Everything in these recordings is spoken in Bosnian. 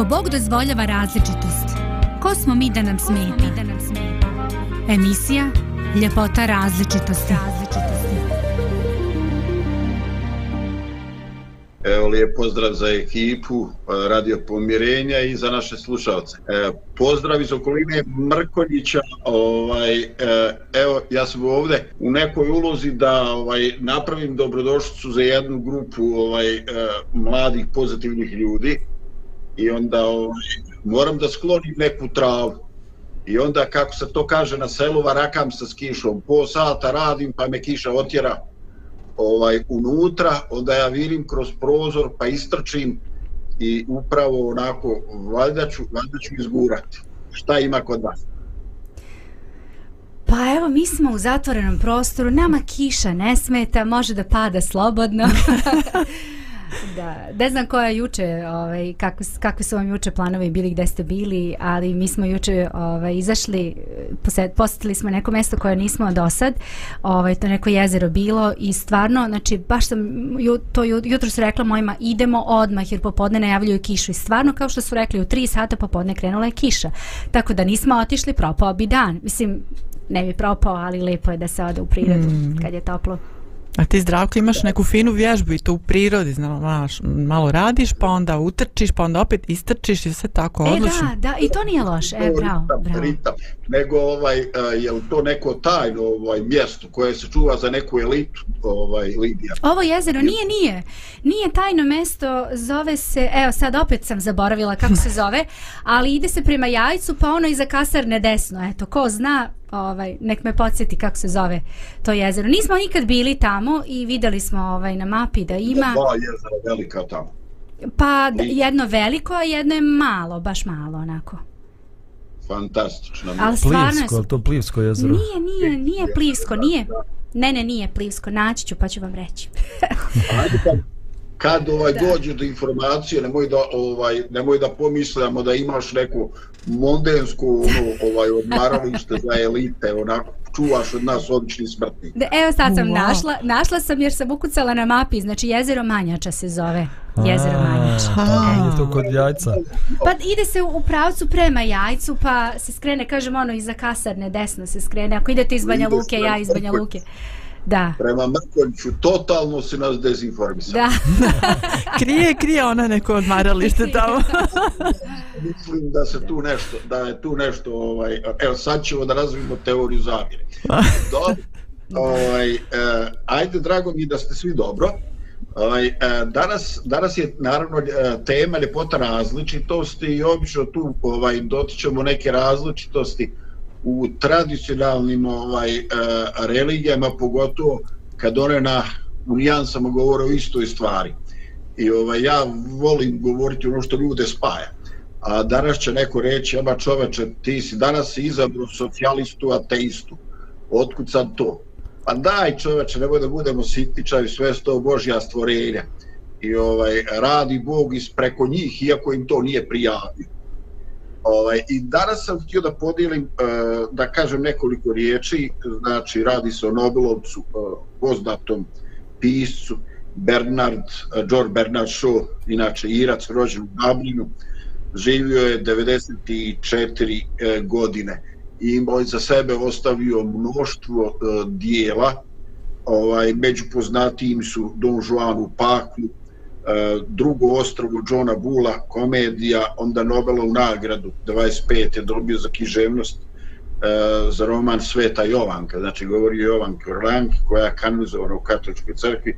Ako Bog dozvoljava različitost, ko smo mi da nam smeta? Emisija Ljepota različitosti. Evo lijep pozdrav za ekipu pa, Radio Pomirenja i za naše slušalce. E, pozdrav iz okoline Mrkonjića. Ovaj, e, evo, ja sam ovdje u nekoj ulozi da ovaj napravim dobrodošlicu za jednu grupu ovaj e, mladih pozitivnih ljudi i onda ovaj, moram da sklonim neku travu. I onda, kako se to kaže na selu, varakam se s kišom. Po sata radim, pa me kiša otjera ovaj unutra, onda ja vidim kroz prozor, pa istrčim i upravo onako, valjda ću, valjda ću izgurati. Šta ima kod vas? Pa evo, mi smo u zatvorenom prostoru, nama kiša ne smeta, može da pada slobodno. da, ne znam koja je juče, ovaj, kako, kako su vam juče planovi bili, gde ste bili, ali mi smo juče ovaj, izašli, posjet, posjetili smo neko mesto koje nismo do sad, ovaj, to neko jezero bilo i stvarno, znači, baš sam ju, to jutro su rekla mojima, idemo odmah jer popodne najavljuju kišu i stvarno, kao što su rekli, u tri sata popodne krenula je kiša. Tako da nismo otišli, propao bi dan. Mislim, ne bi propao, ali lepo je da se ode u prirodu mm. kad je toplo. A ti zdravko imaš neku finu vježbu i to u prirodi, znaš, malo radiš, pa onda utrčiš, pa onda opet istrčiš i sve tako e, odlično. E da, da, i to nije loše, e, bravo, bravo. Ritam, nego ovaj, je li to neko tajno ovaj, mjesto koje se čuva za neku elitu, ovaj, Lidija? Ovo jezero, nije, nije. Nije tajno mjesto, zove se, evo sad opet sam zaboravila kako se zove, ali ide se prema jajcu, pa ono iza kasarne desno, eto, ko zna, ovaj nek me podsjeti kako se zove to jezero. Nismo nikad bili tamo i videli smo ovaj na mapi da ima dva jezera velika tamo. Pa I... jedno veliko, a jedno je malo, baš malo onako. Fantastično. Ali plivsko, je to plivsko jezero? Nije, nije, nije plivsko, nije. Ne, ne, nije plivsko, naći ću pa ću vam reći. Pa, kad ovaj da. dođe do informacije, nemoj da ovaj nemoj da pomislimo da imaš neku mondensku ono, ovaj odmaralište za elite, onako čuvaš od nas obični smrtni. Da, evo sad sam wow. našla, našla sam jer sam ukucala na mapi, znači jezero Manjača se zove. Jezero Manjača. A, to kod jajca. Pa ide se u pravcu prema jajcu, pa se skrene, kažem ono, iza kasarne, desno se skrene. Ako idete iz Banja Luke, ja iz Banja Luke. Da. Prema Mrkonjiću, totalno si nas dezinformisao. Da. krije, krije ona neko odmaralište tamo. Mislim da se tu nešto, da je tu nešto, ovaj, evo sad ćemo da razvijemo teoriju zavire. Dobro. Ovaj, eh, ajde, drago mi da ste svi dobro. Ovaj, eh, danas, danas je naravno eh, tema ljepota različitosti i obično tu ovaj, dotičemo neke različitosti u tradicionalnim ovaj e, religijama pogotovo kad one na u nijansama govore o istoj stvari. I ovaj ja volim govoriti ono što ljude spaja. A danas će neko reći ama čoveče ti si danas si socijalistu ateistu. Otkud sad to? Pa daj čoveče nemoj da budemo sitničavi sve sto božja stvorenja. I ovaj radi Bog iz preko njih iako im to nije prijavio. Ovaj, I danas sam htio da podijelim, e, da kažem nekoliko riječi, znači radi se o Nobelovcu, e, poznatom piscu, Bernard, e, George Bernard Shaw, inače Irac, rođen u Dublinu, živio je 94 godine. I imao je za sebe ostavio mnoštvo dijela, ovaj, među poznatijim su Don Juan u Paklu, E, drugo ostrovo Johna Bula, komedija, onda Nobelovu nagradu 25 je dobio za književnost e, za roman Sveta Jovanka, znači govori o Jovanki Orlanki koja je kanonizovana u katoličkoj crkvi.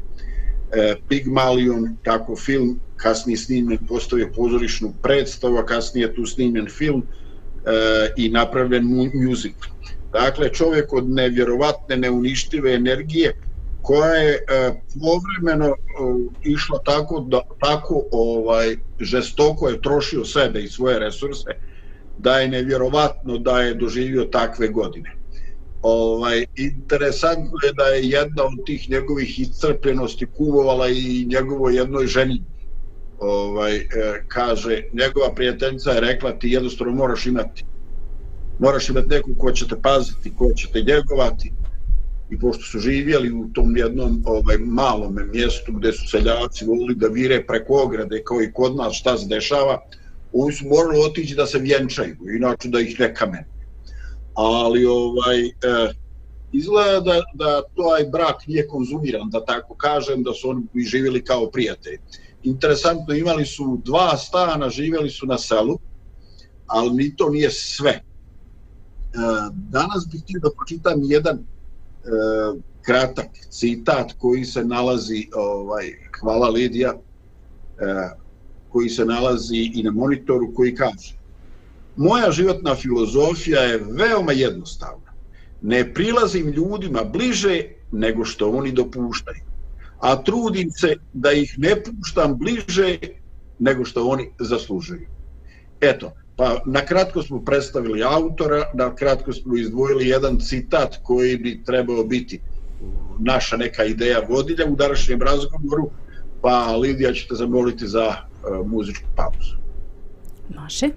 E, Pigmalion, tako film, kasnije snimljen, postavio pozorišnu predstavu, a kasnije tu snimljen film i napravljen music. Dakle, čovjek od nevjerovatne, neuništive energije, koja je e, povremeno e, išla tako da tako ovaj žestoko je trošio sebe i svoje resurse da je nevjerovatno da je doživio takve godine. Ovaj interesantno je da je jedna od tih njegovih iscrpljenosti kuvovala i njegovo jednoj ženi ovaj e, kaže njegova prijateljica je rekla ti jednostavno moraš imati moraš imati nekog ko će te paziti, ko će te njegovati i pošto su živjeli u tom jednom ovaj malom mjestu gdje su seljaci volili da vire preko ograde kao i kod nas šta se dešava, oni su morali otići da se vjenčaju, inače da ih ne kamen. Ali ovaj, eh, izgleda da, da taj brak nije konzumiran, da tako kažem, da su oni živjeli kao prijatelji. Interesantno, imali su dva stana, živjeli su na selu, ali ni to nije sve. Eh, danas bih htio da pročitam jedan E, kratak citat koji se nalazi, ovaj, hvala Lidija, e, koji se nalazi i na monitoru koji kaže Moja životna filozofija je veoma jednostavna. Ne prilazim ljudima bliže nego što oni dopuštaju. A trudim se da ih ne puštam bliže nego što oni zaslužuju. Eto, pa na kratko smo predstavili autora, na kratko smo izdvojili jedan citat koji bi trebao biti naša neka ideja vodilja u današnjem razgovoru, pa Lidija ćete zamoliti za uh, muzičku pauzu. Može.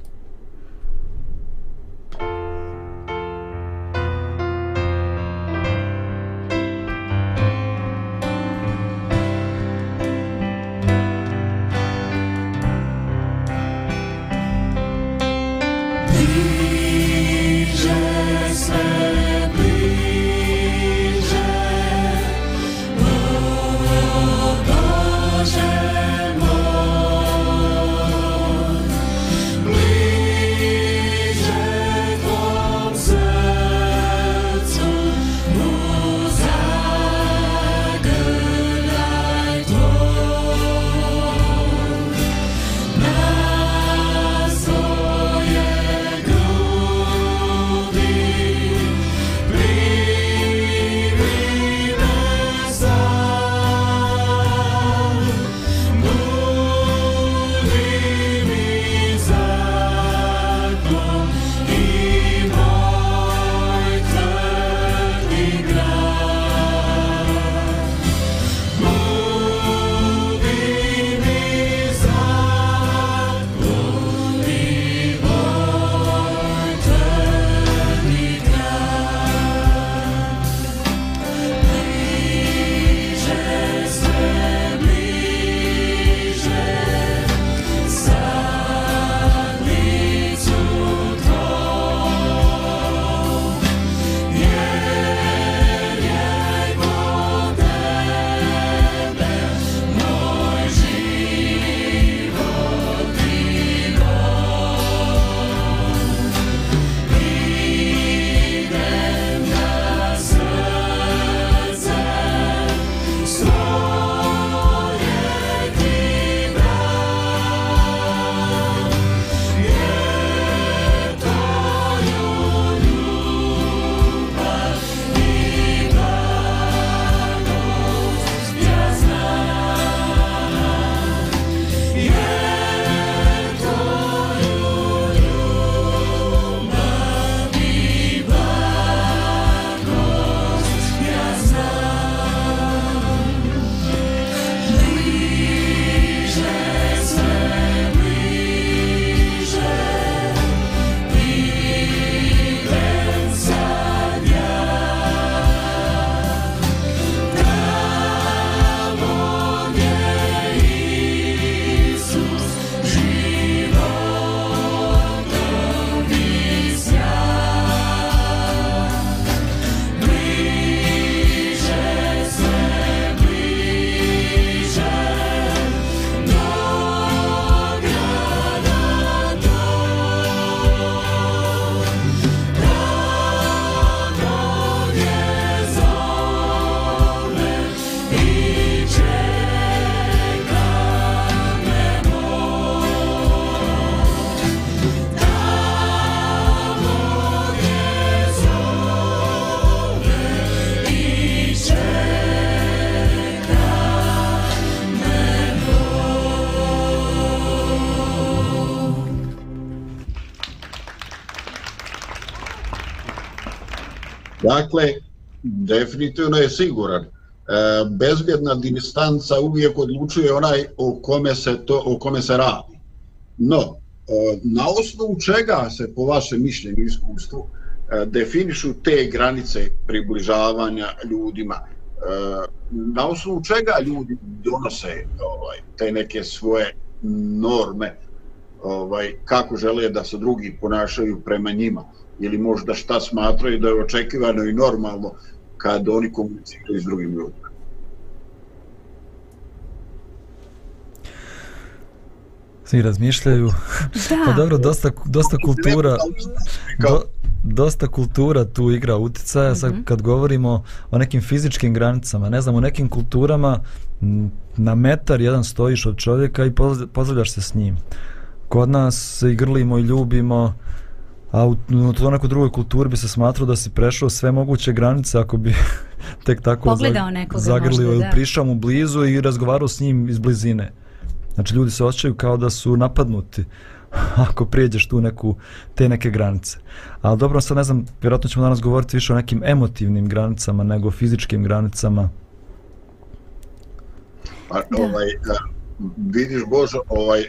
Dakle, definitivno je siguran. E, bezbjedna distanca uvijek odlučuje onaj o kome se to o kome se radi. No, e, na osnovu čega se po vašem mišljenju i iskustvu e, definišu te granice približavanja ljudima? E, na osnovu čega ljudi donose ovaj, te neke svoje norme ovaj, kako žele da se drugi ponašaju prema njima ili možda šta smatraju da je očekivano i normalno kad oni komuniciraju s drugim ljudima. Svi razmišljaju. Da. Pa dobro, dosta, dosta kultura, do, dosta kultura tu igra uticaja. Mm -hmm. Sad mhm. kad govorimo o nekim fizičkim granicama, ne znam, u nekim kulturama na metar jedan stojiš od čovjeka i pozdravljaš se s njim. Kod nas se i grlimo i ljubimo, a u, u nekoj drugoj kulturi bi se smatrao da si prešao sve moguće granice ako bi tek tako zag, zagrlio ili prišao mu blizu i razgovarao s njim iz blizine. Znači ljudi se osjećaju kao da su napadnuti ako prijeđeš tu neku, te neke granice. Ali dobro, sad ne znam, vjerojatno ćemo danas govoriti više o nekim emotivnim granicama nego fizičkim granicama. Pa, ovaj, vidiš Božo, ovaj,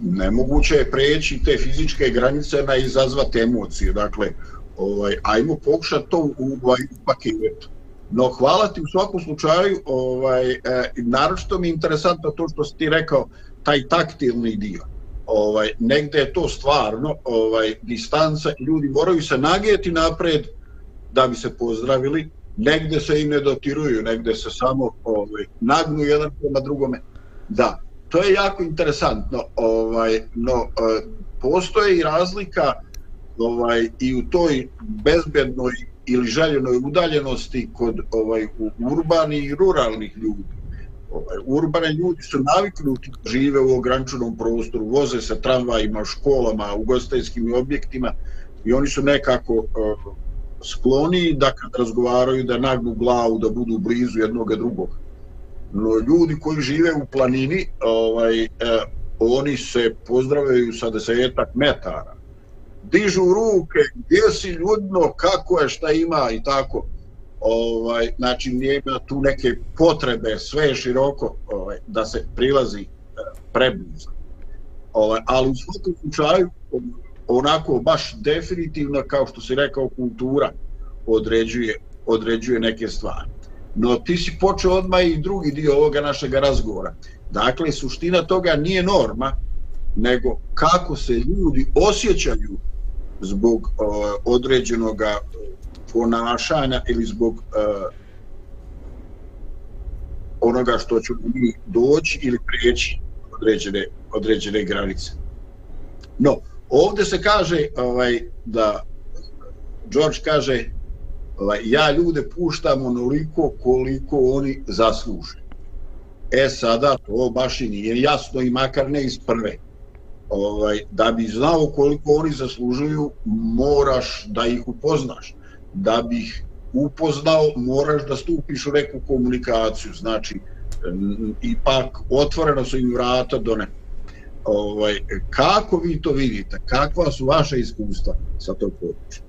nemoguće je preći te fizičke granice na izazvati emocije. Dakle, ovaj, ajmo pokušati to u, ovaj, u. No, hvala ti u svakom slučaju, ovaj, e, naročito mi je interesantno to što si ti rekao, taj taktilni dio. Ovaj, negde je to stvarno, ovaj, distanca, ljudi moraju se nagijeti napred da bi se pozdravili, negde se i ne dotiruju, negde se samo ovaj, nagnu jedan prema drugome. Da, to je jako interesantno, ovaj, no, e, postoji postoje i razlika ovaj, i u toj bezbednoj ili željenoj udaljenosti kod ovaj urbanih i ruralnih ljudi. Ovaj, urbane ljudi su naviknuti da žive u ograničenom prostoru, voze se tramvajima, školama, ugostiteljskim objektima i oni su nekako e, uh, skloni da kad razgovaraju da nagnu glavu, da budu blizu jednog drugog. No, ljudi koji žive u planini, ovaj, eh, oni se pozdravljaju sa desetak metara dižu ruke, gdje si ljudno, kako je, šta ima i tako. Ovaj, znači, nije tu neke potrebe, sve je široko, ovaj, da se prilazi eh, preblizu. Ovaj, ali u svakom slučaju, onako baš definitivno, kao što si rekao, kultura određuje, određuje neke stvari. No ti si počeo odmah i drugi dio ovoga našeg razgovora. Dakle, suština toga nije norma, nego kako se ljudi osjećaju zbog e, uh, određenog ponašanja ili zbog uh, onoga što ću mi doći ili prijeći određene, određene granice. No, ovdje se kaže ovaj, da George kaže Ovaj, ja ljude puštam onoliko koliko oni zasluže. E sada to baš i nije jasno i makar ne iz prve ovaj, da bi znao koliko oni zaslužuju, moraš da ih upoznaš. Da bi ih upoznao, moraš da stupiš u neku komunikaciju. Znači, ipak otvorena su im vrata do ne. Ovaj, kako vi to vidite? Kakva su vaše iskustva sa tog područja?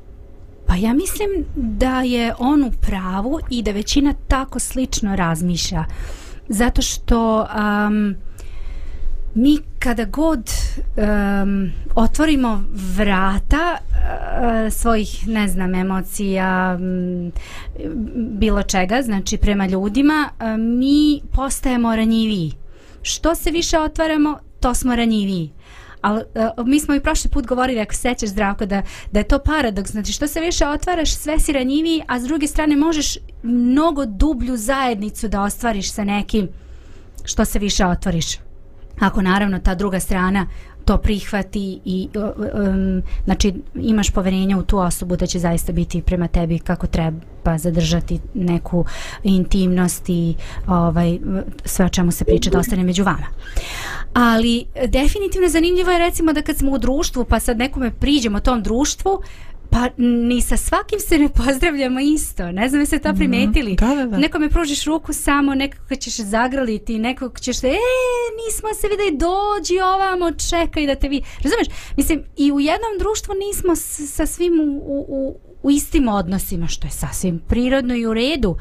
Pa ja mislim da je on u pravu i da većina tako slično razmišlja. Zato što... Um, mi kada god um, otvorimo vrata uh, svojih, ne znam, emocija, um, bilo čega, znači prema ljudima, uh, mi postajemo ranjiviji. Što se više otvaramo, to smo ranjiviji. Ali uh, eh, mi smo i prošli put govorili, ako sećaš zdravko, da, da je to paradoks. Znači što se više otvaraš, sve si ranjiviji, a s druge strane možeš mnogo dublju zajednicu da ostvariš sa nekim što se više otvoriš ako naravno ta druga strana to prihvati i um, znači imaš poverenja u tu osobu da će zaista biti prema tebi kako treba zadržati neku intimnost i ovaj, sve o čemu se priča da ostane među vama. Ali definitivno zanimljivo je recimo da kad smo u društvu pa sad nekome priđemo tom društvu Pa ni sa svakim se ne pozdravljamo isto. Ne znam se to mhm. primetili. Mm, da, da, da. Nekome pružiš ruku samo, nekako ćeš zagrliti, nekog ćeš se, e, nismo se videli, dođi ovamo, čekaj da te vi... Razumeš? Mislim, i u jednom društvu nismo sa svim u, u, u istim odnosima, što je sasvim prirodno i u redu.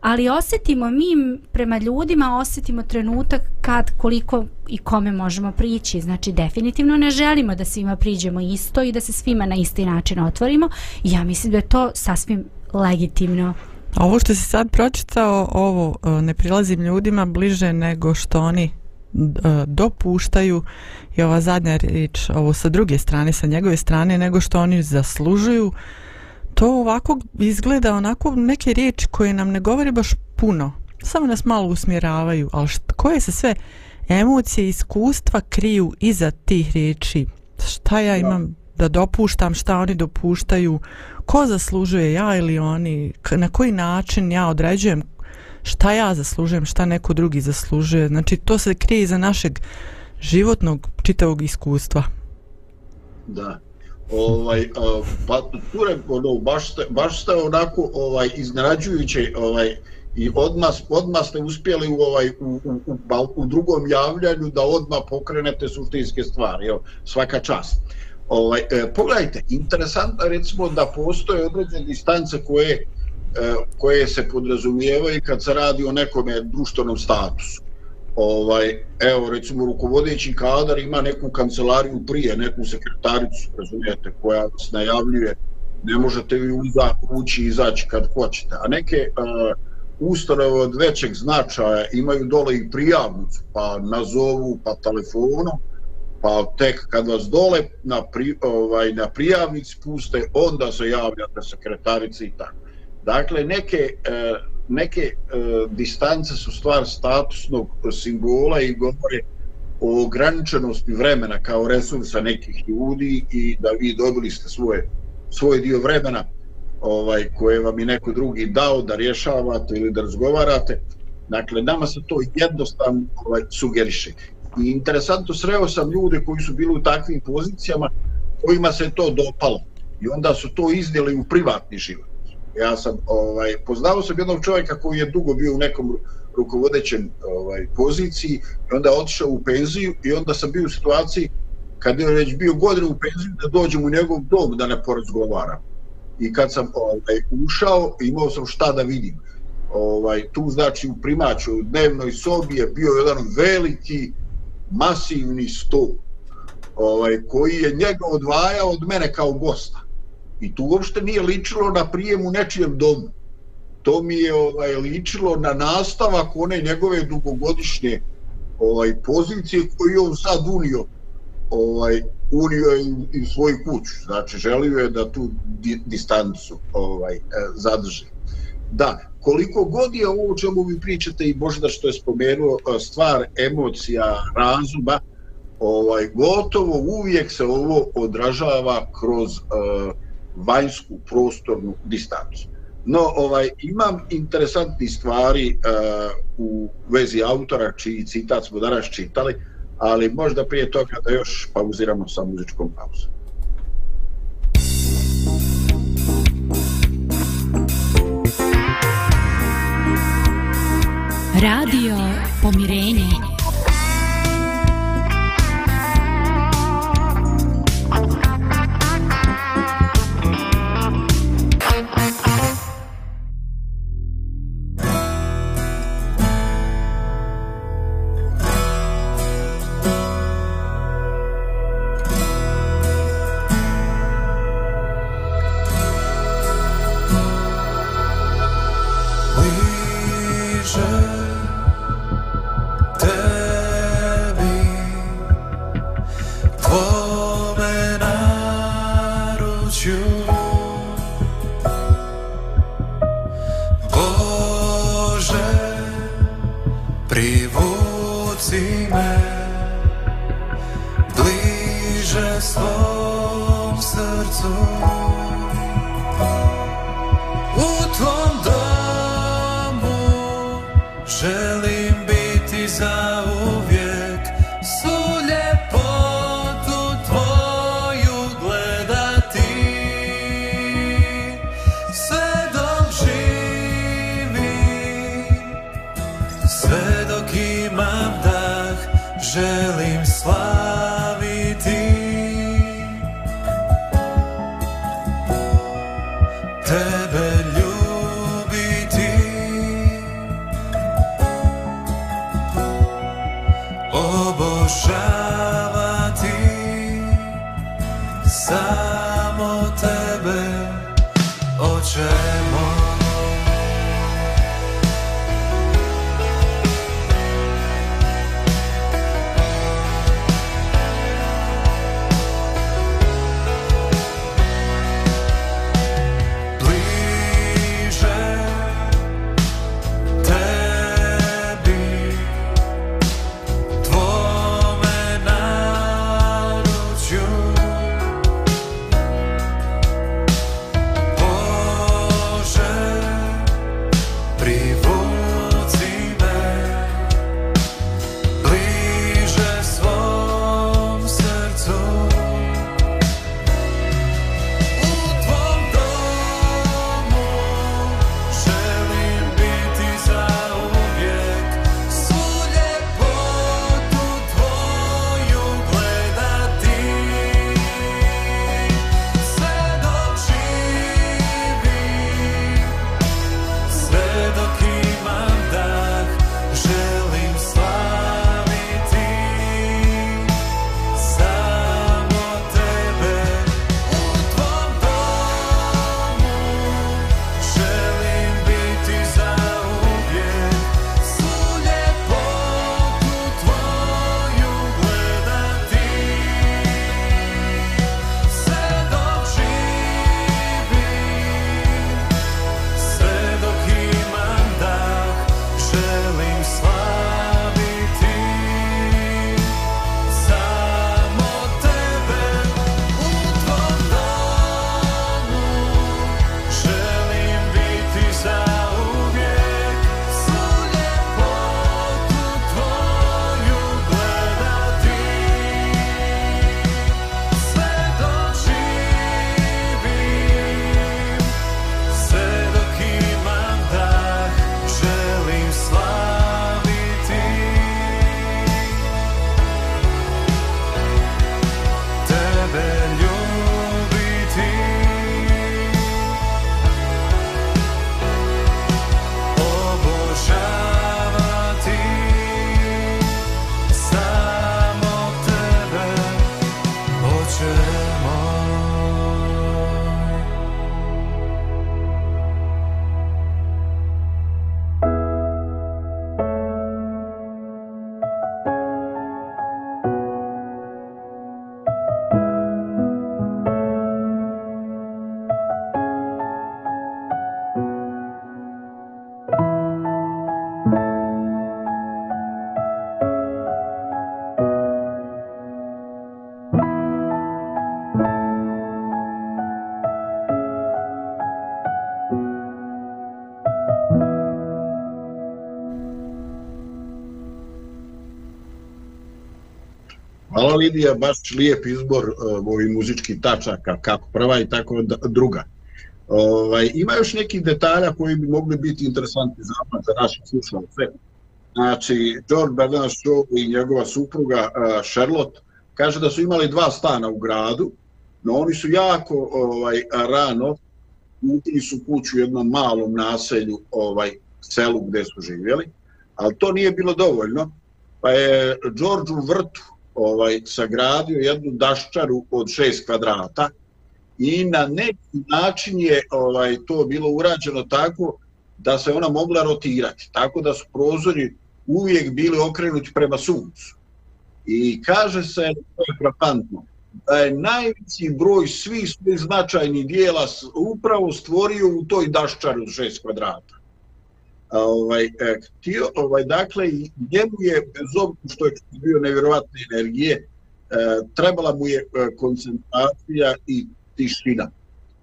Ali osjetimo mi prema ljudima, osjetimo trenutak kad, koliko i kome možemo prići. Znači, definitivno ne želimo da svima priđemo isto i da se svima na isti način otvorimo. Ja mislim da je to sasvim legitimno. Ovo što si sad pročitao, ovo e, ne prilazim ljudima bliže nego što oni e, dopuštaju i ova zadnja riječ, ovo sa druge strane, sa njegove strane, nego što oni zaslužuju, to ovako izgleda onako neke riječi koje nam ne govori baš puno, samo nas malo usmjeravaju, ali št, koje se sve emocije i iskustva kriju iza tih riječi? Šta ja imam da dopuštam, šta oni dopuštaju, ko zaslužuje ja ili oni, na koji način ja određujem šta ja zaslužujem, šta neko drugi zaslužuje. Znači, to se krije iza našeg životnog čitavog iskustva. Da. Ovaj, pa ture, ono, baš, ste, baš ste onako ovaj, iznenađujuće ovaj, i odmah, odmah ste uspjeli u, ovaj, u, u, u, u drugom javljanju da odmah pokrenete suštinske stvari. evo svaka čast. Ovaj, e, pogledajte, interesantno recimo da postoje određene distance koje, e, koje se podrazumijevaju kad se radi o nekom društvenom statusu. Ovaj, evo, recimo, rukovodeći kadar ima neku kancelariju prije, neku sekretaricu, razumijete, koja vas najavljuje, ne možete vi uza, ući i izaći kad hoćete. A neke uh, ustanove od većeg značaja imaju dole i prijavnicu, pa nazovu, pa telefonom, pa tek kad vas dole na, pri, ovaj, na prijavnici puste, onda se javljate sekretarici i tako. Dakle, neke, e, neke e, distance su stvar statusnog simbola i govore o ograničenosti vremena kao resursa nekih ljudi i da vi dobili ste svoje, svoj dio vremena ovaj koje vam je neko drugi dao da rješavate ili da razgovarate. Dakle, nama se to jednostavno ovaj, sugeriše. I interesantno sreo sam ljude koji su bili u takvim pozicijama kojima se to dopalo. I onda su to iznijeli u privatni život. Ja sam, ovaj, poznao sam jednog čovjeka koji je dugo bio u nekom rukovodećem ovaj, poziciji i onda otišao u penziju i onda sam bio u situaciji kad je već bio godinu u penziju da dođem u njegov dom da ne porazgovaram. I kad sam ovaj, ušao, imao sam šta da vidim. Ovaj, tu znači u primaču, u dnevnoj sobi je bio jedan veliki masivni stol ovaj, koji je njega odvajao od mene kao gosta. I tu uopšte nije ličilo na prijem u nečijem domu. To mi je ovaj, ličilo na nastavak one njegove dugogodišnje ovaj, pozicije koju on sad unio ovaj, unio i, i svoj kuću. Znači, želio je da tu di, distancu ovaj, e, zadrži. Da, koliko god je ovo o čemu vi pričate i možda što je spomenuo e, stvar emocija, razuma, ovaj, gotovo uvijek se ovo odražava kroz uh, vanjsku prostornu distancu. No, ovaj, imam interesantni stvari uh, u vezi autora, čiji citat smo danas čitali, ali možda prije toga da još pauziramo sa muzičkom pauzom. Radio Pomirenje. Vidi je baš lijep izbor e, ovih muzičkih tačaka, kako prva i tako druga. Ovaj, ima još nekih detalja koji bi mogli biti interesantni za, za naše slušalce. Znači, George Bernard Shaw i njegova supruga uh, Charlotte kaže da su imali dva stana u gradu, no oni su jako ovaj rano kupili su kuću u jednom malom naselju, ovaj selu gdje su živjeli, ali to nije bilo dovoljno, pa je George u vrtu ovaj sagradio jednu daščaru od 6 kvadrata i na neki način je ovaj to bilo urađeno tako da se ona mogla rotirati, tako da su prozori uvijek bili okrenuti prema suncu. I kaže se, to je frapantno, da je najveći broj svih svih značajnih dijela upravo stvorio u toj daščari od šest kvadrata. Ovaj, e, htio, ovaj, dakle, njemu je, bez obzira što je bio nevjerovatne energije, e, trebala mu je e, koncentracija i tišina.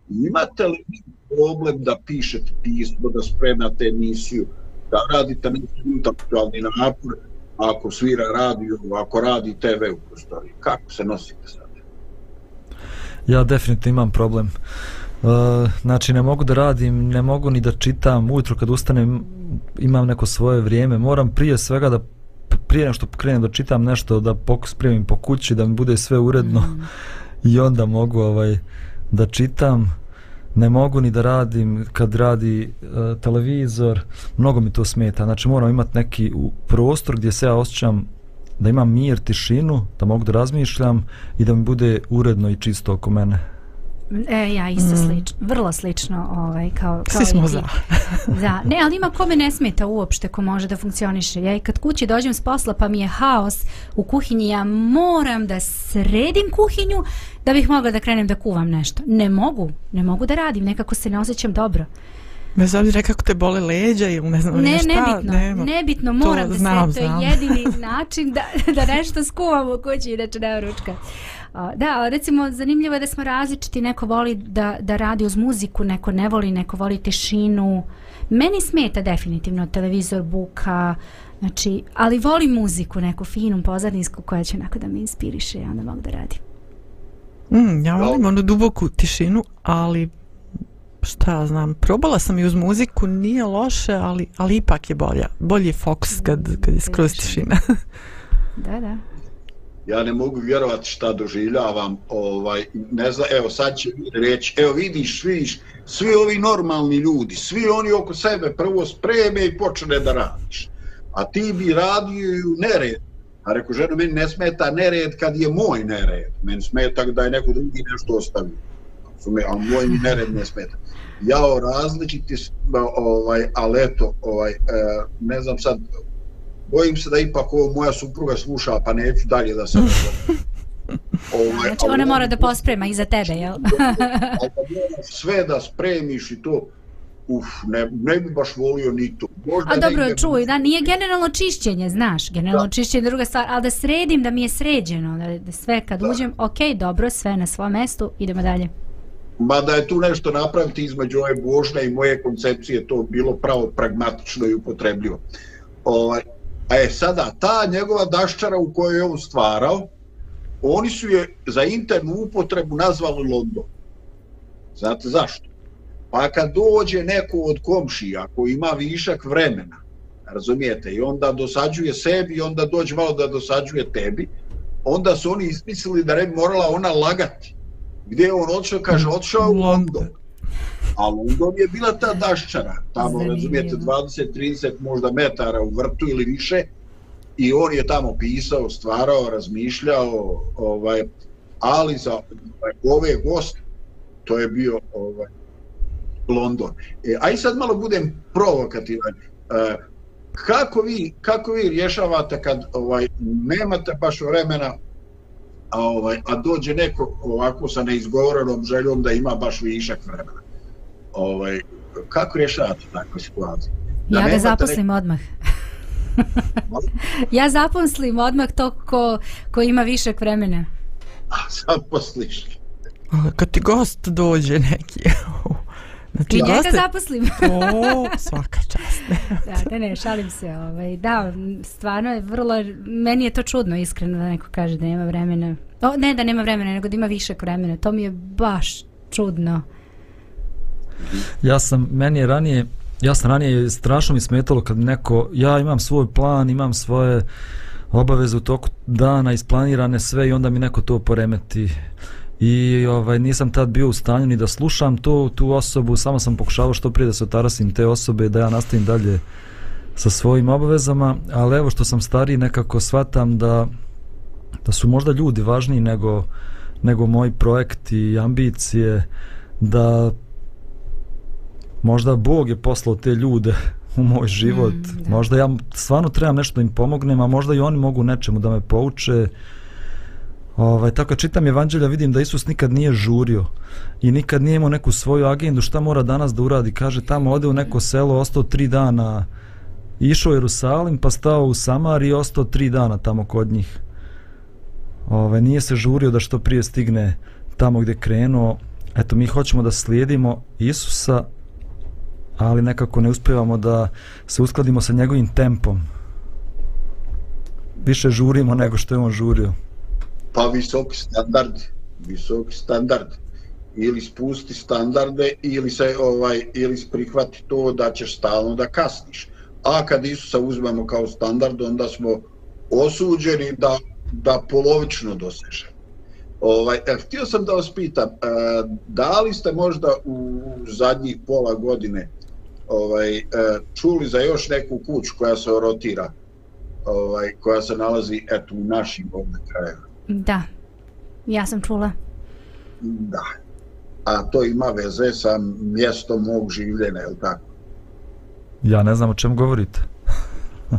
Imate li problem da pišete pismo, da spremate emisiju, da radite neki intelektualni napor, ako svira radio, ako radi TV u prostoriji. Kako se nosite sad? Ja definitivno imam problem. Uh, znači ne mogu da radim, ne mogu ni da čitam ujutro kad ustanem imam neko svoje vrijeme, moram prije svega da prije nešto krenem da čitam nešto da pokus primim po kući da mi bude sve uredno mm. i onda mogu ovaj da čitam ne mogu ni da radim kad radi uh, televizor, mnogo mi to smeta. Znači moram imati neki prostor gdje se ja osjećam da imam mir, tišinu, da mogu da razmišljam i da mi bude uredno i čisto oko mene. E, ja isto mm. slično, vrlo slično ovaj, kao, kao Svi smo za. da, ne, ali ima kome ne smeta uopšte ko može da funkcioniše. Ja i kad kući dođem s posla pa mi je haos u kuhinji, ja moram da sredim kuhinju da bih mogla da krenem da kuvam nešto. Ne mogu, ne mogu da radim, nekako se ne osjećam dobro. Bez obzira kako te bole leđa ili ne znam ne, šta. Nebitno, nema. nebitno, moram to, da znam, se, to je jedini način da, da nešto skuvam u kući, inače nema ručka. Da, recimo, zanimljivo je da smo različiti, neko voli da, da radi uz muziku, neko ne voli, neko voli tišinu. Meni smeta definitivno televizor, buka, znači, ali volim muziku, neku finu, pozadinsku koja će onako da me inspiriše i onda mogu da radim. Mm, ja volim onu duboku tišinu, ali šta ja znam, probala sam i uz muziku, nije loše, ali, ali ipak je bolja. Bolji je fokus kad, kad je skroz tišina. da, da. Ja ne mogu vjerovati šta doživljavam, ovaj, ne znam, evo sad će reći, evo vidiš, vidiš, svi ovi normalni ljudi, svi oni oko sebe prvo spreme i počne da radiš. A ti bi radio i u nered. A rekao, ženo, meni ne smeta nered kad je moj nered. Meni smeta da je neko drugi nešto ostavio. A moj mi nered ne smeta jao različiti ovaj ali eto ovaj e, ne znam sad bojim se da ipak ovo moja supruga sluša pa neću dalje da se ovaj, znači ona mora da posprema iza tebe jel sve da spremiš i to Uf, ne, ne bi baš volio ni to. Možda A dobro, ide... čuj, da, nije generalno čišćenje, znaš, generalno da. čišćenje je druga stvar, ali da sredim, da mi je sređeno, da, da sve kad da. uđem, ok, dobro, sve na svom mestu, idemo dalje Mada je tu nešto napraviti između ove Božne i moje koncepcije, to bilo pravo pragmatično i upotrebljivo. Ovaj, a je sada, ta njegova daščara u kojoj je on stvarao, oni su je za internu upotrebu nazvali London. Znate zašto? Pa kad dođe neko od komšija koji ima višak vremena, razumijete, i onda dosađuje sebi, i onda dođe malo da dosađuje tebi, onda su oni izmislili da ne morala ona lagati gdje on odšao, kaže, odšao u London. A London je bila ta daščara, tamo, Zanimljivo. razumijete, 20-30 možda metara u vrtu ili više, i on je tamo pisao, stvarao, razmišljao, ovaj, ali za ovaj, ove goste, to je bio ovaj, London. E, a i sad malo budem provokativan. E, kako vi, kako vi rješavate kad ovaj, nemate baš vremena a, ovaj, a dođe neko ovako sa neizgovorenom željom da ima baš višak vremena. Ovaj, kako rješavate takvu situaciju? Da ja ga zaposlim ne... odmah. ja zaposlim odmah to ko, ko ima višak vremena. A zaposliš? Kad ti gost dođe neki, Znači, I njega dosta- zaposlim. O, svaka čast. da, da ne, šalim se. Ovaj, da, stvarno je vrlo, meni je to čudno iskreno da neko kaže da nema vremena. O, ne da nema vremena, nego da ima višak vremena. To mi je baš čudno. Ja sam, meni je ranije, ja sam ranije, strašno mi smetalo kad neko, ja imam svoj plan, imam svoje obaveze u toku dana isplanirane sve i onda mi neko to poremeti. I ovaj nisam tad bio u stanju ni da slušam to tu osobu, samo sam pokušavao što prije da se otarasim te osobe da ja nastavim dalje sa svojim obavezama, ali evo što sam stariji nekako shvatam da da su možda ljudi važniji nego nego moji projekti i ambicije da možda Bog je poslao te ljude u moj život. Mm, da. možda ja stvarno trebam nešto da im pomognem, a možda i oni mogu nečemu da me pouče. Ovaj, tako kad čitam evanđelja vidim da Isus nikad nije žurio i nikad nije imao neku svoju agendu šta mora danas da uradi. Kaže tamo ode u neko selo, ostao tri dana, išao u Jerusalim pa stao u Samari i ostao tri dana tamo kod njih. Ovaj, nije se žurio da što prije stigne tamo gdje krenuo. Eto, mi hoćemo da slijedimo Isusa, ali nekako ne uspjevamo da se uskladimo sa njegovim tempom. Više žurimo nego što je on žurio. Pa visoki standard, visoki standard. Ili spusti standarde ili se ovaj ili prihvati to da ćeš stalno da kasniš. A kad Isusa uzmemo kao standard, onda smo osuđeni da da polovično dosežemo. Ovaj, e, htio sam da vas pitam, e, da li ste možda u zadnjih pola godine ovaj, e, čuli za još neku kuću koja se rotira, ovaj, koja se nalazi eto, u našim ovdje krajevima? Da, ja sam čula. Da. A to ima veze sa mjestom mog življenja, je li tako? Ja ne znam o čem govorite.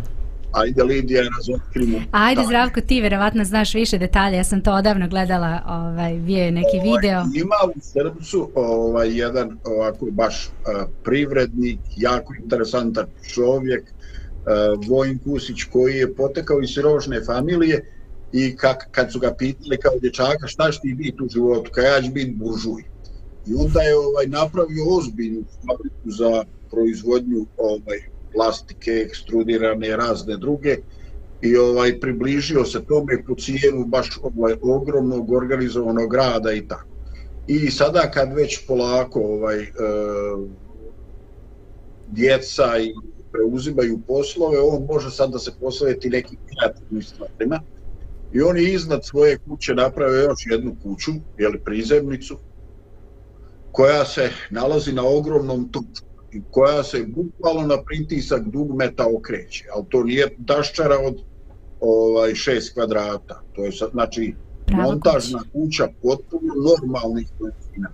Ajde Lidija, razotkrimo. Ajde Da. Zdravko, ti verovatno znaš više detalja, ja sam to odavno gledala, ovaj, bio je neki video. Ovaj, ima u Srbcu ovaj, jedan ovako baš uh, privrednik, jako interesantan čovjek, uh, Vojin Kusić, koji je potekao iz sirošne familije i kak, kad su ga pitali kao dječaka šta će ti biti u životu, kaj ja ću biti buržuj. I onda je ovaj napravio ozbiljnu fabriku za proizvodnju ovaj plastike, ekstrudirane razne druge i ovaj približio se tome po cijenu baš ovaj ogromnog organizovanog rada i tako. I sada kad već polako ovaj e, djeca i preuzimaju poslove, on može sad da se posveti nekim kreativnim stvarima. I on je iznad svoje kuće napravio još jednu kuću, jeli prizemnicu, koja se nalazi na ogromnom točku i koja se bukvalno na pritisak dugmeta okreće, ali to nije daščara od ovaj šest kvadrata. To je sad, znači Prava montažna kuća potpuno normalnih veličina.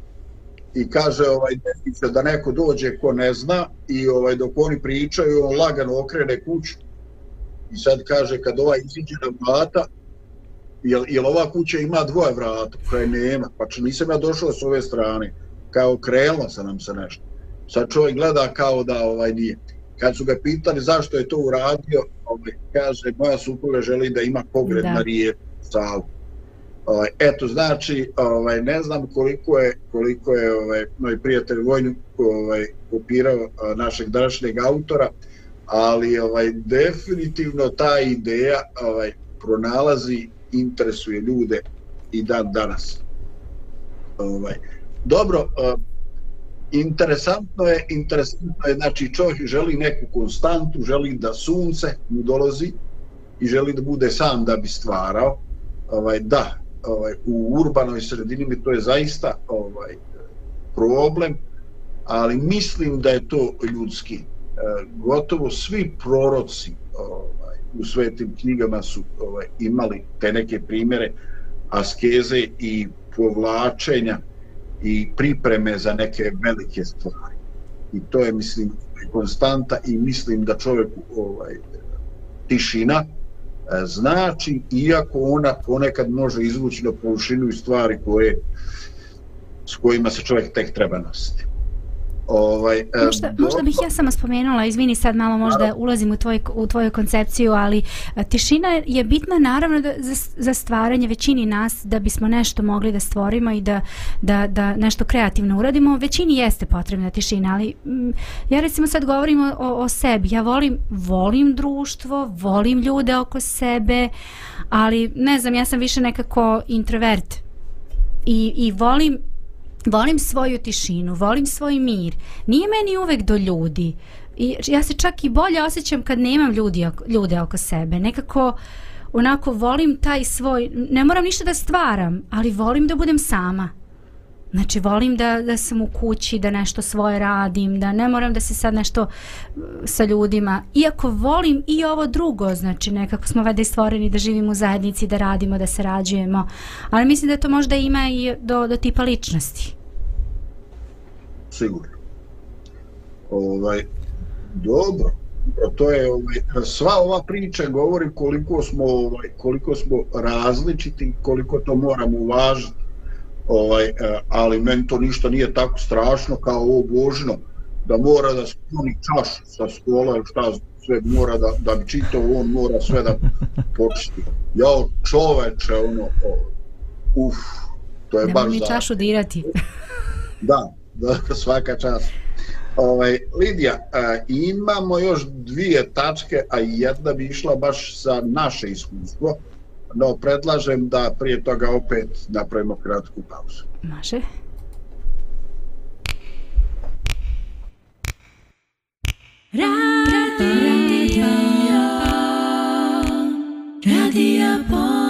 I kaže ovaj detice da neko dođe ko ne zna i ovaj dok oni pričaju on lagano okrene kuću. I sad kaže kad ovaj iziđe na vrata jel, jel ova kuća ima dvoje vrata koje nema, pa če nisam ja došao s ove strane, kao krenulo se nam se nešto. Sad čovjek gleda kao da ovaj nije. Kad su ga pitali zašto je to uradio, ovaj, kaže moja supruga želi da ima pogled Da. na rijeku Savu. Ovaj, eto, znači, ovaj, ne znam koliko je, koliko je ovaj, moj prijatelj Vojnik ovaj, kopirao našeg današnjeg autora, ali ovaj, definitivno ta ideja ovaj, pronalazi, interesuje ljude i dan danas. Ovaj, dobro, interesantno je, interesantno je, znači čovjek želi neku konstantu, želi da sunce mu dolazi i želi da bude sam da bi stvarao. Ovaj, da, ovaj, u urbanoj sredini mi to je zaista ovaj, problem, ali mislim da je to ljudski. E, gotovo svi proroci ovaj, u svetim knjigama su ovaj, imali te neke primjere askeze i povlačenja i pripreme za neke velike stvari. I to je, mislim, konstanta i mislim da čovjeku ovaj, tišina e, znači, iako ona ponekad može izvući na površinu i stvari koje, s kojima se čovjek tek treba nositi. Ovaj, e, možda, do... možda bih ja samo spomenula, izvini sad malo možda ulazim u, tvoj, u tvoju koncepciju, ali e, tišina je bitna naravno da, za, za stvaranje većini nas da bismo nešto mogli da stvorimo i da, da, da nešto kreativno uradimo. Većini jeste potrebna tišina, ali m, ja recimo sad govorim o, o sebi. Ja volim, volim društvo, volim ljude oko sebe, ali ne znam, ja sam više nekako introvert i, i volim volim svoju tišinu, volim svoj mir. Nije meni uvek do ljudi. I ja se čak i bolje osjećam kad nemam ljudi, ljude oko sebe. Nekako onako volim taj svoj, ne moram ništa da stvaram, ali volim da budem sama. Znači volim da, da sam u kući, da nešto svoje radim, da ne moram da se sad nešto sa ljudima. Iako volim i ovo drugo, znači nekako smo vede stvoreni da živimo u zajednici, da radimo, da sarađujemo. Ali mislim da to možda ima i do, do tipa ličnosti. Sigurno. Ovaj, dobro. To je ovaj, sva ova priča govori koliko smo ovaj, koliko smo različiti, koliko to moramo uvažiti ovaj, e, ali meni to ništa nije tako strašno kao ovo božno da mora da skloni čašu sa skola ili šta sve mora da, da bi čitao, on mora sve da počiti. Ja čoveče, ono, uf, to je Nemo baš da... čašu dirati. da, da, svaka čast. Ovaj, Lidija, a, imamo još dvije tačke, a jedna bi išla baš sa naše iskustvo no predlažem da prije toga opet napravimo kratku pauzu. Može. Radio, radio, radio,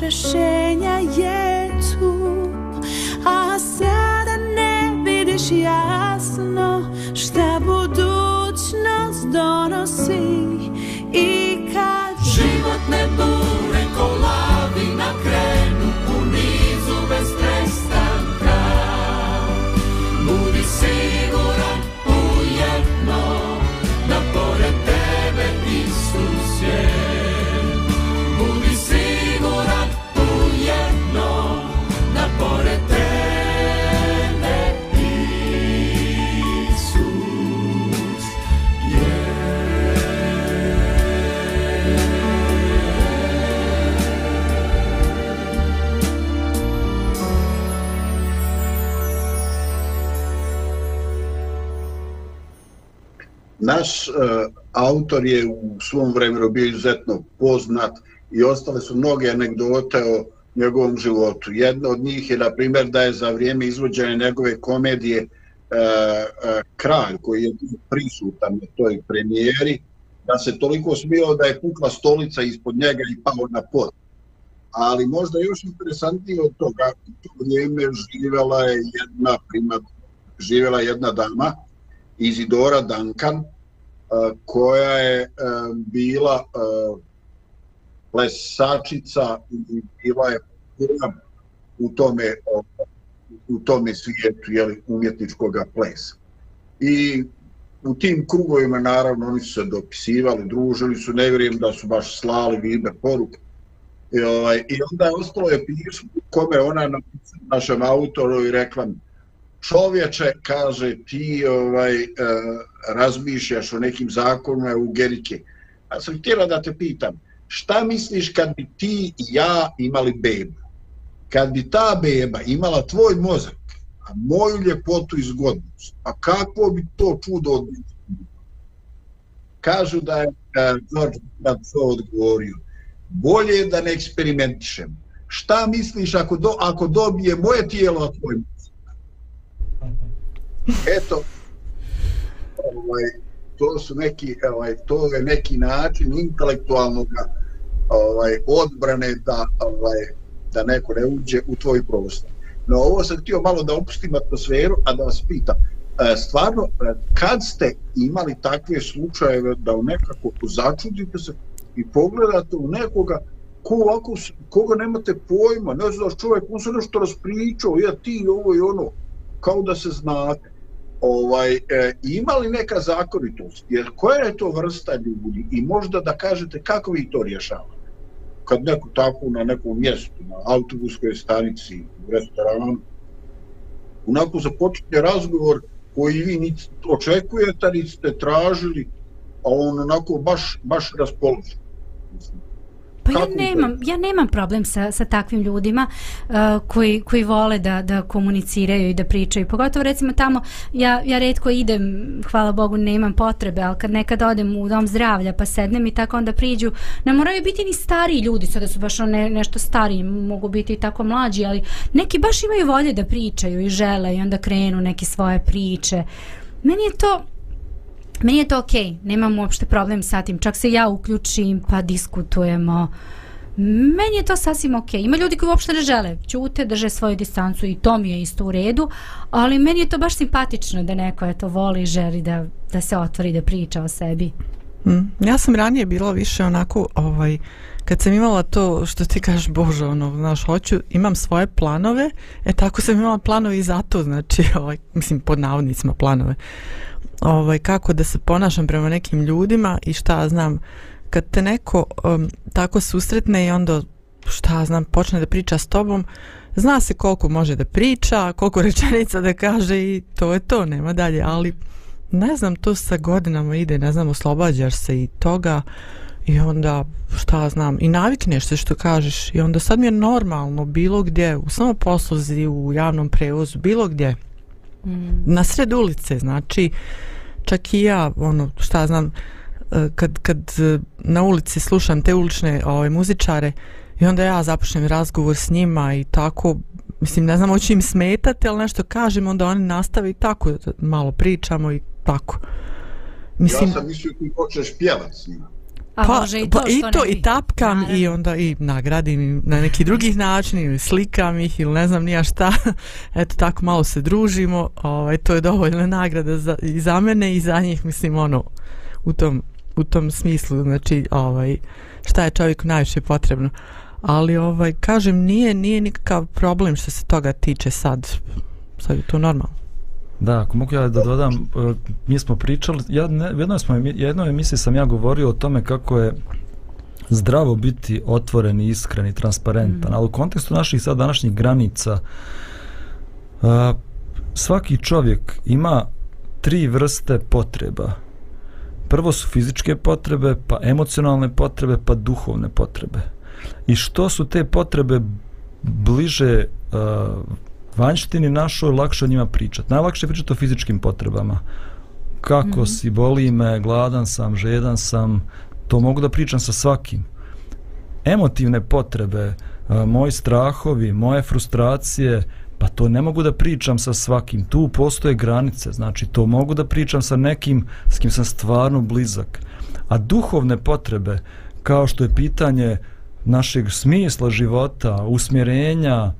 rešenja je. Naš uh, autor je u svom vremenu bio izuzetno poznat i ostale su mnoge anegdote o njegovom životu. Jedna od njih je, na primjer, da je za vrijeme izvođene njegove komedije uh, uh, kralj koji je prisutan na toj premijeri, da se toliko smio da je pukla stolica ispod njega i pao na pod. Ali možda još interesantnije od toga, u to vrijeme živjela je jedna prima, živjela jedna dama, Izidora Duncan, eh, koja je eh, bila eh, plesačica i bila je u tome u tome svijetu jeli, umjetničkog plesa. I u tim krugovima naravno oni su se dopisivali, družili su, ne vjerujem da su baš slali viber poruke. I, ovaj, I onda je ostalo je pismo kome ona na našem autoru i rekla čovječe, kaže, ti ovaj, uh, razmišljaš o nekim zakonima u Gerike. A sam htjela da te pitam, šta misliš kad bi ti i ja imali bebu? Kad bi ta beba imala tvoj mozak, a moju ljepotu i zgodnost, a kako bi to čudo odbilo? Kažu da je eh, George na to odgovorio, bolje je da ne eksperimentišem. Šta misliš ako, do, ako dobije moje tijelo, a tvoj mozak? Eto ovaj to su neki ovaj to je neki način intelektualnog ovaj odbrane da ovaj da neko ne uđe u tvoj prostor. No ovo sam htio malo da opustim atmosferu, a da vas pitam, e, stvarno, e, kad ste imali takve slučajeve da u nekako začudite se i pogledate u nekoga ko ovako, koga nemate pojma, ne znaš čovjek, on se nešto raspričao, ja ti ovo i ono, kao da se znate ovaj, e, ima li neka zakonitost, jer koja je to vrsta ljudi i možda da kažete kako vi to rješavate? Kad neko tako na nekom mjestu, na autobuskoj stanici, u restoranu, onako započne razgovor koji vi ni očekujete, ni ste tražili, a on onako baš, baš raspoložen. Pa ja nemam, ja nemam problem sa, sa takvim ljudima uh, koji, koji vole da, da komuniciraju i da pričaju. Pogotovo recimo tamo, ja, ja redko idem, hvala Bogu, nemam potrebe, ali kad nekad odem u dom zdravlja pa sednem i tako onda priđu, ne moraju biti ni stari ljudi, sada su baš ne, nešto stari, mogu biti i tako mlađi, ali neki baš imaju volje da pričaju i žele i onda krenu neke svoje priče. Meni je to, Meni je to ok, nemam uopšte problem sa tim, čak se ja uključim pa diskutujemo. Meni je to sasvim ok. Ima ljudi koji uopšte ne žele, ćute, drže svoju distancu i to mi je isto u redu, ali meni je to baš simpatično da neko je to voli i želi da, da se otvori, da priča o sebi. Mm. Ja sam ranije bila više onako, ovaj, kad sam imala to što ti kažeš, bože, ono, znaš, hoću, imam svoje planove, e tako sam imala planove i zato znači, ovaj, mislim, pod navodnicima planove ovaj, kako da se ponašam prema nekim ljudima i šta znam, kad te neko um, tako susretne i onda šta znam, počne da priča s tobom, zna se koliko može da priča, koliko rečenica da kaže i to je to, nema dalje, ali ne znam, to sa godinama ide, ne znam, oslobađaš se i toga i onda, šta znam, i navikneš se što kažeš. I onda sad mi je normalno bilo gdje, u samoposluzi, u javnom prevozu, bilo gdje, mm. na sred ulice, znači čak i ja, ono, šta znam, e, kad, kad e, na ulici slušam te ulične ove, muzičare i onda ja započnem razgovor s njima i tako, mislim, ne znam, hoću im smetati, ali nešto kažem, onda oni nastave i tako, malo pričamo i tako. Mislim, ja sam mislio ti počneš pjevat s njima. A pa, može i to, pa, i, to i tapkam Naravno. i onda i nagradim na neki drugih način ili slikam ih ili ne znam nija šta. Eto tako malo se družimo. Ovaj, to je dovoljna nagrada za, i za mene i za njih mislim ono u tom, u tom smislu. Znači ovaj, šta je čovjeku najviše potrebno. Ali ovaj kažem nije nije nikakav problem što se toga tiče sad. Sad je to normalno Da, ako mogu ja da dodam, e, mi smo pričali, ja ne, jedno smo, jedno emisiji sam ja govorio o tome kako je zdravo biti otvoren i iskren i transparentan, mm. ali u kontekstu naših sad današnjih granica a, svaki čovjek ima tri vrste potreba. Prvo su fizičke potrebe, pa emocionalne potrebe, pa duhovne potrebe. I što su te potrebe bliže a, vanjštini našoj lakše o njima pričati. Najlakše je pričati o fizičkim potrebama. kako mm -hmm. si, boli me, gladan sam, žedan sam, to mogu da pričam sa svakim. Emotivne potrebe, moji strahovi, moje frustracije, pa to ne mogu da pričam sa svakim. Tu postoje granice, znači to mogu da pričam sa nekim s kim sam stvarno blizak. A duhovne potrebe, kao što je pitanje našeg smisla života, usmjerenja,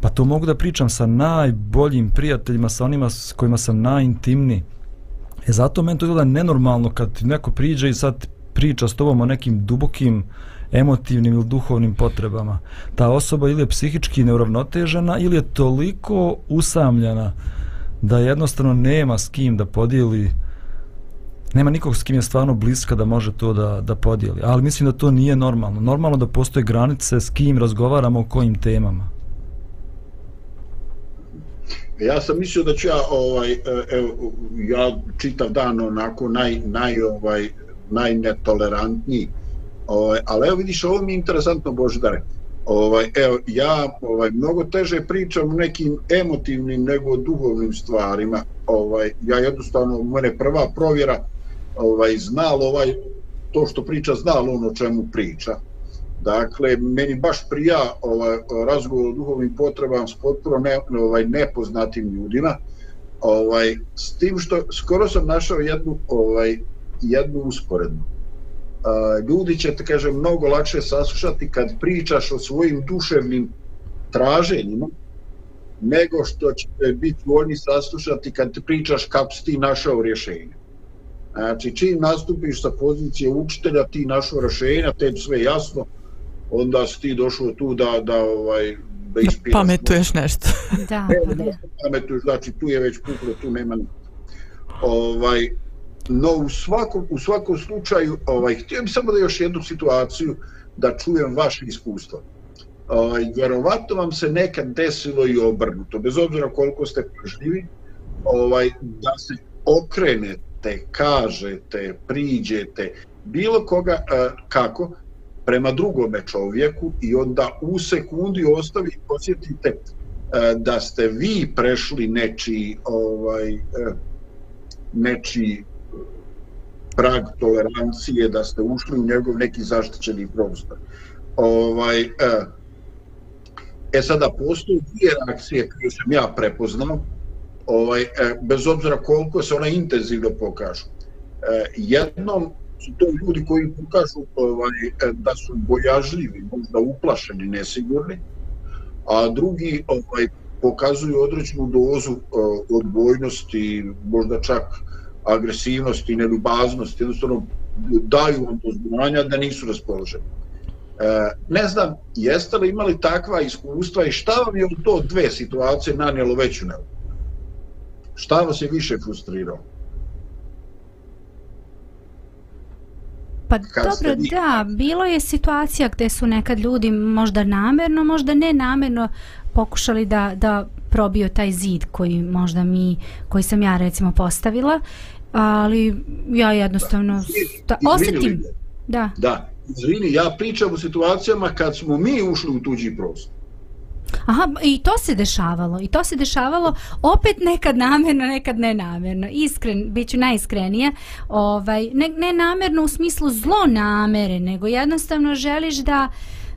pa to mogu da pričam sa najboljim prijateljima, sa onima s kojima sam najintimniji. E zato meni to izgleda nenormalno kad ti neko priđe i sad priča s tobom o nekim dubokim emotivnim ili duhovnim potrebama. Ta osoba ili je psihički neuravnotežena ili je toliko usamljena da jednostavno nema s kim da podijeli nema nikog s kim je stvarno bliska da može to da, da podijeli. Ali mislim da to nije normalno. Normalno da postoje granice s kim razgovaramo o kojim temama. Ja sam mislio da ću ja ovaj evo ja čitav dan onako naj naj ovaj najnetolerantniji. Ovaj ali evo vidiš ovo mi je interesantno Boždare. Ovaj evo ja ovaj mnogo teže pričam o nekim emotivnim nego duhovnim stvarima. Ovaj ja jednostavno mene prva provjera ovaj znal ovaj to što priča znal ono čemu priča. Dakle, meni baš prija ovaj, razgovor o duhovnim potrebama s potpuno ne, ovaj, nepoznatim ljudima, ovaj, s tim što skoro sam našao jednu, ovaj, jednu usporednu. A, ljudi će te, kažem, mnogo lakše saslušati kad pričaš o svojim duševnim traženjima, nego što će biti voljni saslušati kad te pričaš kako si ti našao rješenje. Znači, čim nastupiš sa pozicije učitelja, ti našao rješenja, te sve jasno, onda si ti došao tu da, da ovaj, da ispiraš. Pametuješ nešto. da, ne, ne. Pametuješ, znači tu je već puklo, tu nema ovaj, no u svakom, u svakom slučaju, ovaj, htio bih samo da još jednu situaciju da čujem vaše iskustvo. Ovaj, vjerovatno vam se nekad desilo i obrnuto, bez obzira koliko ste pažljivi, ovaj, da se okrenete, kažete, priđete, bilo koga, kako, prema drugome čovjeku i onda u sekundi ostavi posjetite e, da ste vi prešli nečiji ovaj e, nečiji prag tolerancije da ste ušli u njegov neki zaštićeni prostor. Ovaj e, e sada postoje dvije reakcije koje sam ja prepoznao ovaj e, bez obzira koliko se ona intenzivno pokažu. Jednom su to ljudi koji pokažu ovaj, e, da su bojažljivi, možda uplašeni, nesigurni, a drugi ovaj, pokazuju određenu dozu uh, odbojnosti, možda čak agresivnosti i neljubaznosti, jednostavno daju vam to znanja da nisu raspoloženi. E, ne znam, jeste li imali takva iskustva i šta vam je u to dve situacije nanijelo veću nelogu? Šta vas je više frustriralo? Pa dobro, da, bilo je situacija gdje su nekad ljudi možda namjerno, možda ne namjerno pokušali da, da probio taj zid koji možda mi, koji sam ja recimo postavila, ali ja jednostavno sta, osjetim. Da. Da, izvini, ja pričam o situacijama kad smo mi ušli u tuđi prostor. Aha, i to se dešavalo. I to se dešavalo opet nekad namjerno, nekad nenamjerno. Iskren, bit ću najiskrenija. Ovaj, ne, ne namjerno u smislu zlo namere, nego jednostavno želiš da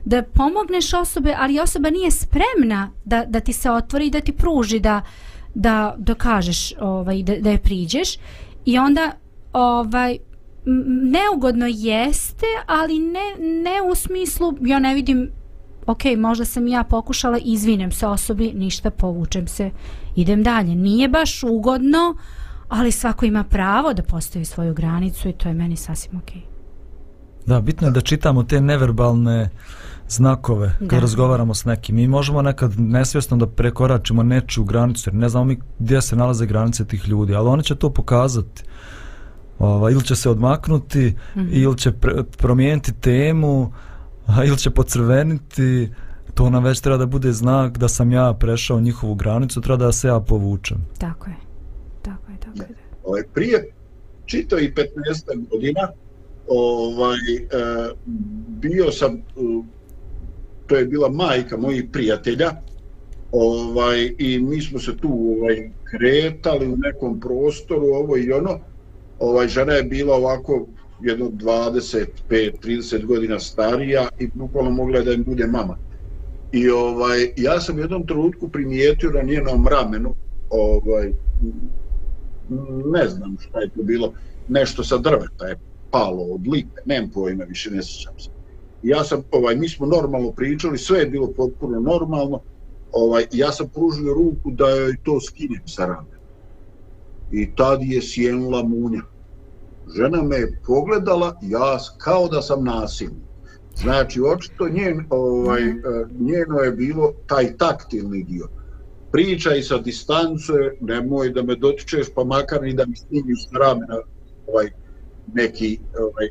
da pomogneš osobe, ali osoba nije spremna da, da ti se otvori i da ti pruži da, da dokažeš ovaj, da, da je priđeš. I onda ovaj, neugodno jeste, ali ne, ne u smislu, ja ne vidim ok, možda sam ja pokušala, izvinem se osobi, ništa, povučem se, idem dalje. Nije baš ugodno, ali svako ima pravo da postavi svoju granicu i to je meni sasvim ok. Da, bitno je da čitamo te neverbalne znakove kad da. razgovaramo s nekim. Mi možemo nekad nesvjesno da prekoračimo nečiju granicu, jer ne znamo mi gdje se nalaze granice tih ljudi, ali oni će to pokazati. Ova, ili će se odmaknuti, mm -hmm. ili će pre, promijeniti temu, a ili će pocrveniti, to nam već treba da bude znak da sam ja prešao njihovu granicu, treba da se ja povučem. Tako je. Tako je, tako je. Ovaj, prije čito i 15 godina ovaj, e, bio sam, e, to je bila majka mojih prijatelja, ovaj, i mi smo se tu ovaj, kretali u nekom prostoru, ovo i ono, ovaj, žena je bila ovako jedno 25-30 godina starija i bukvalno mogla da im bude mama. I ovaj, ja sam u jednom trenutku primijetio na njenom ramenu, ovaj, ne znam šta je to bilo, nešto sa drveta je palo od lipe, nemam pojma, više ne sjećam se. Ja sam, ovaj, mi smo normalno pričali, sve je bilo potpuno normalno, ovaj, ja sam pružio ruku da joj to skinem sa ramena. I tad je sjenula munja. Žena me je pogledala, ja kao da sam nasilnik. Znači, očito njen, ovaj, mm. njeno je bilo taj taktilni dio. Pričaj sa distance, nemoj da me dotičeš, pa makar i da mi snimiš s ramena ovaj, neki, ovaj,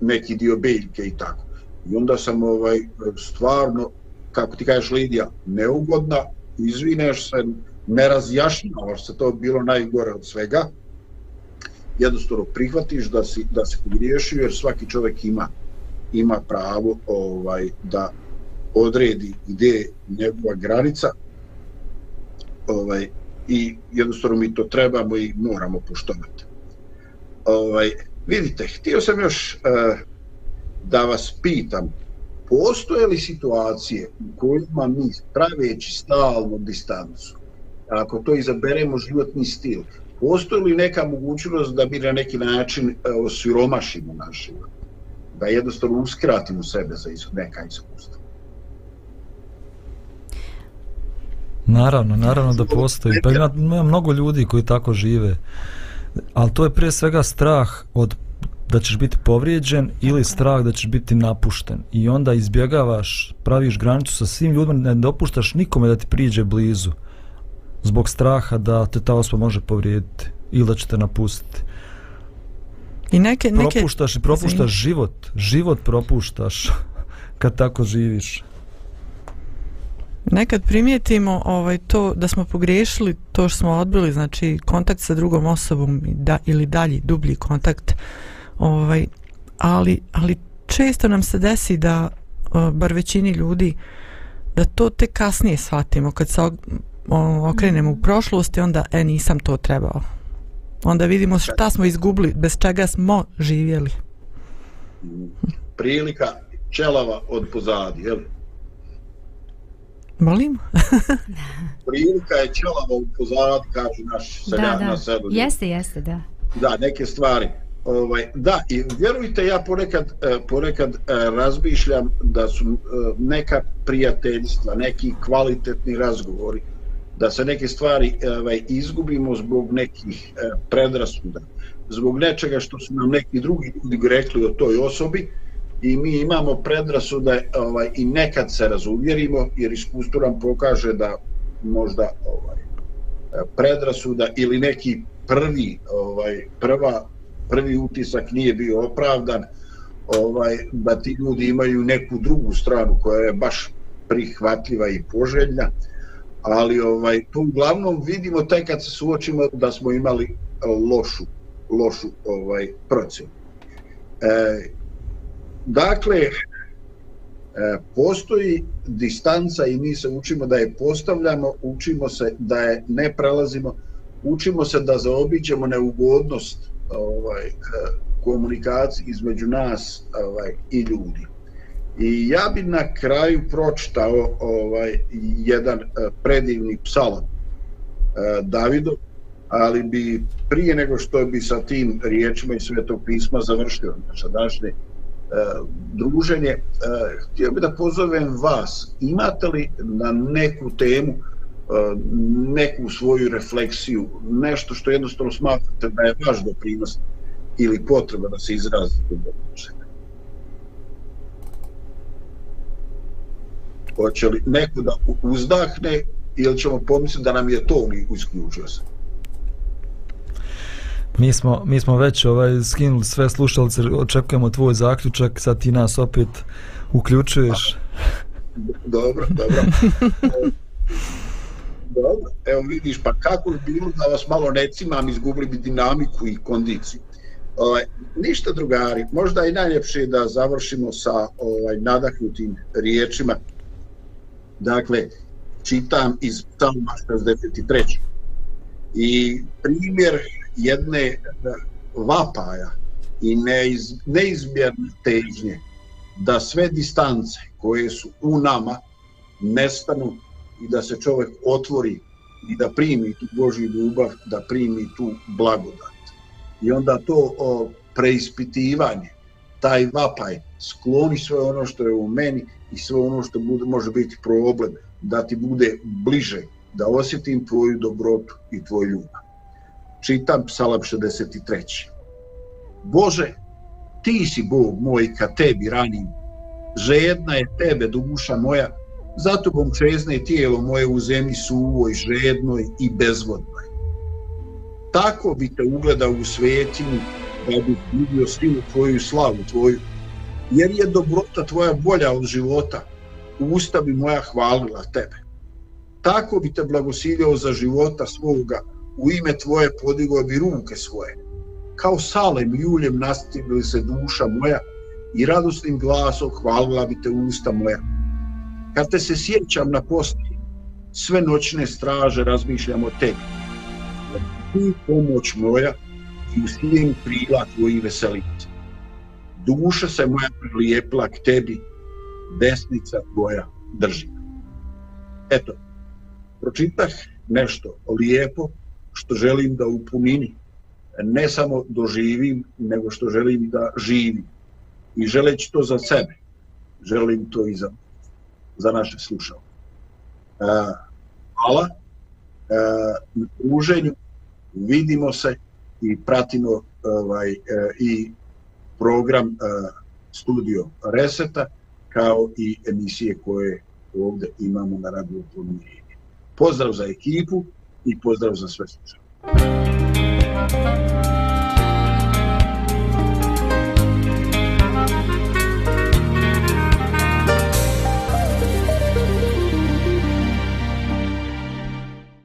neki dio beljke i tako. I onda sam ovaj, stvarno, kako ti kažeš Lidija, neugodna, izvineš se, ne razjašnjavaš se, to bilo najgore od svega, jednostavno prihvatiš da si, da se pogriješio, jer svaki čovjek ima ima pravo ovaj da odredi gdje je njegova granica ovaj i jednostavno mi to trebamo i moramo poštovati. Ovaj, vidite, htio sam još eh, da vas pitam, postoje li situacije u kojima mi praveći stalnu distancu, ako to izaberemo životni stil, postoji li neka mogućnost da bi na neki način uh, osiromašimo naš život? da jednostavno uskratimo sebe za neka iskustva. Naravno, naravno da postoji. Pa ima, ima mnogo ljudi koji tako žive. Ali to je prije svega strah od da ćeš biti povrijeđen ili strah da ćeš biti napušten. I onda izbjegavaš, praviš granicu sa svim ljudima, ne dopuštaš nikome da ti priđe blizu zbog straha da te ta osoba može povrijediti ili da će te napustiti. I neke, neke... Propuštaš i propuštaš Zim. život. Život propuštaš kad tako živiš. Nekad primijetimo ovaj to da smo pogriješili to što smo odbili, znači kontakt sa drugom osobom da, ili dalji, dublji kontakt. Ovaj, ali, ali često nam se desi da, bar većini ljudi, da to te kasnije shvatimo kad se okrenemo u prošlost i onda, e, nisam to trebao onda vidimo šta smo izgubili, bez čega smo živjeli. Prilika čelava od pozadi, jel? Molim? Prilika je čelava od pozadi, kaže naš seljak na selu. Jeste, jeste, da. Da, neke stvari. Ovaj, da, i vjerujte, ja ponekad, eh, ponekad eh, razmišljam da su eh, neka prijateljstva, neki kvalitetni razgovori, da se neke stvari ovaj, izgubimo zbog nekih eh, predrasuda, zbog nečega što su nam neki drugi ljudi rekli o toj osobi i mi imamo predrasude ovaj, i nekad se razuvjerimo jer iskustvo nam pokaže da možda ovaj, e, predrasuda ili neki prvi ovaj, prva, prvi utisak nije bio opravdan ovaj, da ti ljudi imaju neku drugu stranu koja je baš prihvatljiva i poželjna ali ovaj tu uglavnom vidimo taj kad se suočimo da smo imali eh, lošu lošu ovaj procenu. E, dakle e, postoji distanca i mi se učimo da je postavljamo, učimo se da je ne prelazimo, učimo se da zaobiđemo neugodnost ovaj eh, e, komunikaciji između nas ovaj i ljudi. I ja bi na kraju pročitao ovaj jedan e, predivni psalam e, Davidu, ali bi prije nego što bi sa tim riječima i svetog pisma završio naše današnje e, druženje, htio bi da pozovem vas, imate li na neku temu neku svoju refleksiju, nešto što jednostavno smatrate da je vaš doprinos ili potreba da se izrazite u budućnosti? Hoće li neko da uzdahne ili ćemo pomisliti da nam je to isključio se. Mi smo, mi smo već ovaj, skinuli sve slušalce, očekujemo tvoj zaključak, sad ti nas opet uključuješ. Dobro, dobro. dobro, evo vidiš, pa kako bi bilo da vas malo ne cimam, izgubili bi dinamiku i kondiciju. Ovaj, ništa drugari, možda i najljepše da završimo sa ovaj, nadahnutim riječima dakle, čitam iz Psalma 63. I primjer jedne e, vapaja i neiz, neizmjerne težnje da sve distance koje su u nama nestanu i da se čovjek otvori i da primi tu Božju ljubav, da primi tu blagodat. I onda to o, preispitivanje, taj vapaj, skloni sve ono što je u meni i sve ono što bude, može biti problem, da ti bude bliže, da osjetim tvoju dobrotu i tvoj ljubav. Čitam psalam 63. Bože, ti si Bog moj ka tebi ranim, žedna je tebe duša moja, zato bom čezne tijelo moje u zemlji suvoj, žednoj i bezvodnoj. Tako bi te ugledao u svetinu, da bi vidio silu tvoju slavu tvoju, jer je dobrota tvoja bolja od života, usta bi moja hvalila tebe. Tako bi te blagosiljao za života svoga, u ime tvoje podigao bi ruke svoje. Kao salem i uljem nastigli se duša moja i radosnim glasom hvalila bi te usta moja. Kad te se sjećam na posti, sve noćne straže razmišljam o tebi. Ti pomoć moja i u svijem krila tvoji veselima. Duša se moja prilijepila k tebi, desnica tvoja drži. Eto, pročitah nešto lijepo što želim da u punini ne samo doživim, nego što želim da živim. I želeći to za sebe, želim to i za, za naše slušao. E, hvala e, na druženju, vidimo se i pratimo ovaj, e, i program e, Studio Reseta, kao i emisije koje ovdje imamo na radio Pomirenje. Pozdrav za ekipu i pozdrav za sve slušanje.